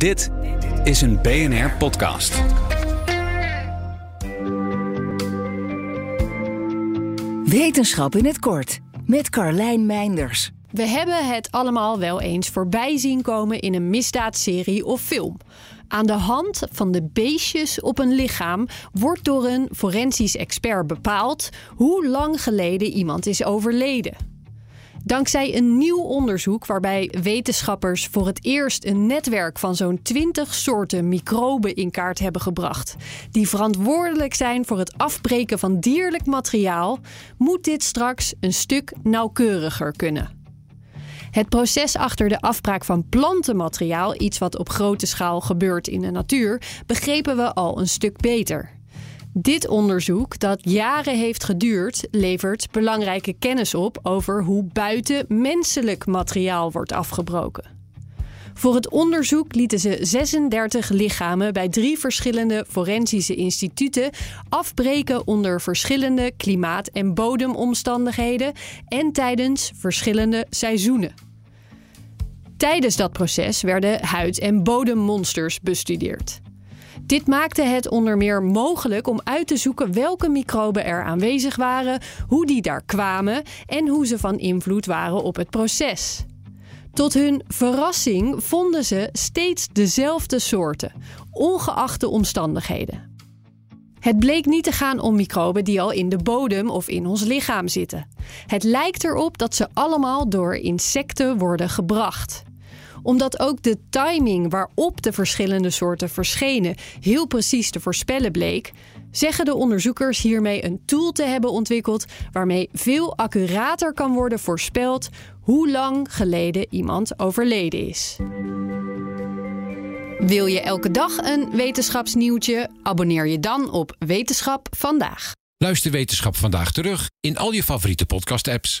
Dit is een BNR podcast. Wetenschap in het kort met Carlijn Meinders. We hebben het allemaal wel eens voorbij zien komen in een misdaadserie of film. Aan de hand van de beestjes op een lichaam wordt door een forensisch expert bepaald hoe lang geleden iemand is overleden. Dankzij een nieuw onderzoek waarbij wetenschappers voor het eerst een netwerk van zo'n 20 soorten microben in kaart hebben gebracht, die verantwoordelijk zijn voor het afbreken van dierlijk materiaal, moet dit straks een stuk nauwkeuriger kunnen. Het proces achter de afbraak van plantenmateriaal, iets wat op grote schaal gebeurt in de natuur, begrepen we al een stuk beter. Dit onderzoek, dat jaren heeft geduurd, levert belangrijke kennis op over hoe buiten menselijk materiaal wordt afgebroken. Voor het onderzoek lieten ze 36 lichamen bij drie verschillende forensische instituten afbreken onder verschillende klimaat- en bodemomstandigheden en tijdens verschillende seizoenen. Tijdens dat proces werden huid- en bodemmonsters bestudeerd. Dit maakte het onder meer mogelijk om uit te zoeken welke microben er aanwezig waren, hoe die daar kwamen en hoe ze van invloed waren op het proces. Tot hun verrassing vonden ze steeds dezelfde soorten, ongeacht de omstandigheden. Het bleek niet te gaan om microben die al in de bodem of in ons lichaam zitten. Het lijkt erop dat ze allemaal door insecten worden gebracht omdat ook de timing waarop de verschillende soorten verschenen heel precies te voorspellen bleek, zeggen de onderzoekers hiermee een tool te hebben ontwikkeld waarmee veel accurater kan worden voorspeld hoe lang geleden iemand overleden is. Wil je elke dag een wetenschapsnieuwtje? Abonneer je dan op Wetenschap vandaag. Luister Wetenschap vandaag terug in al je favoriete podcast-apps.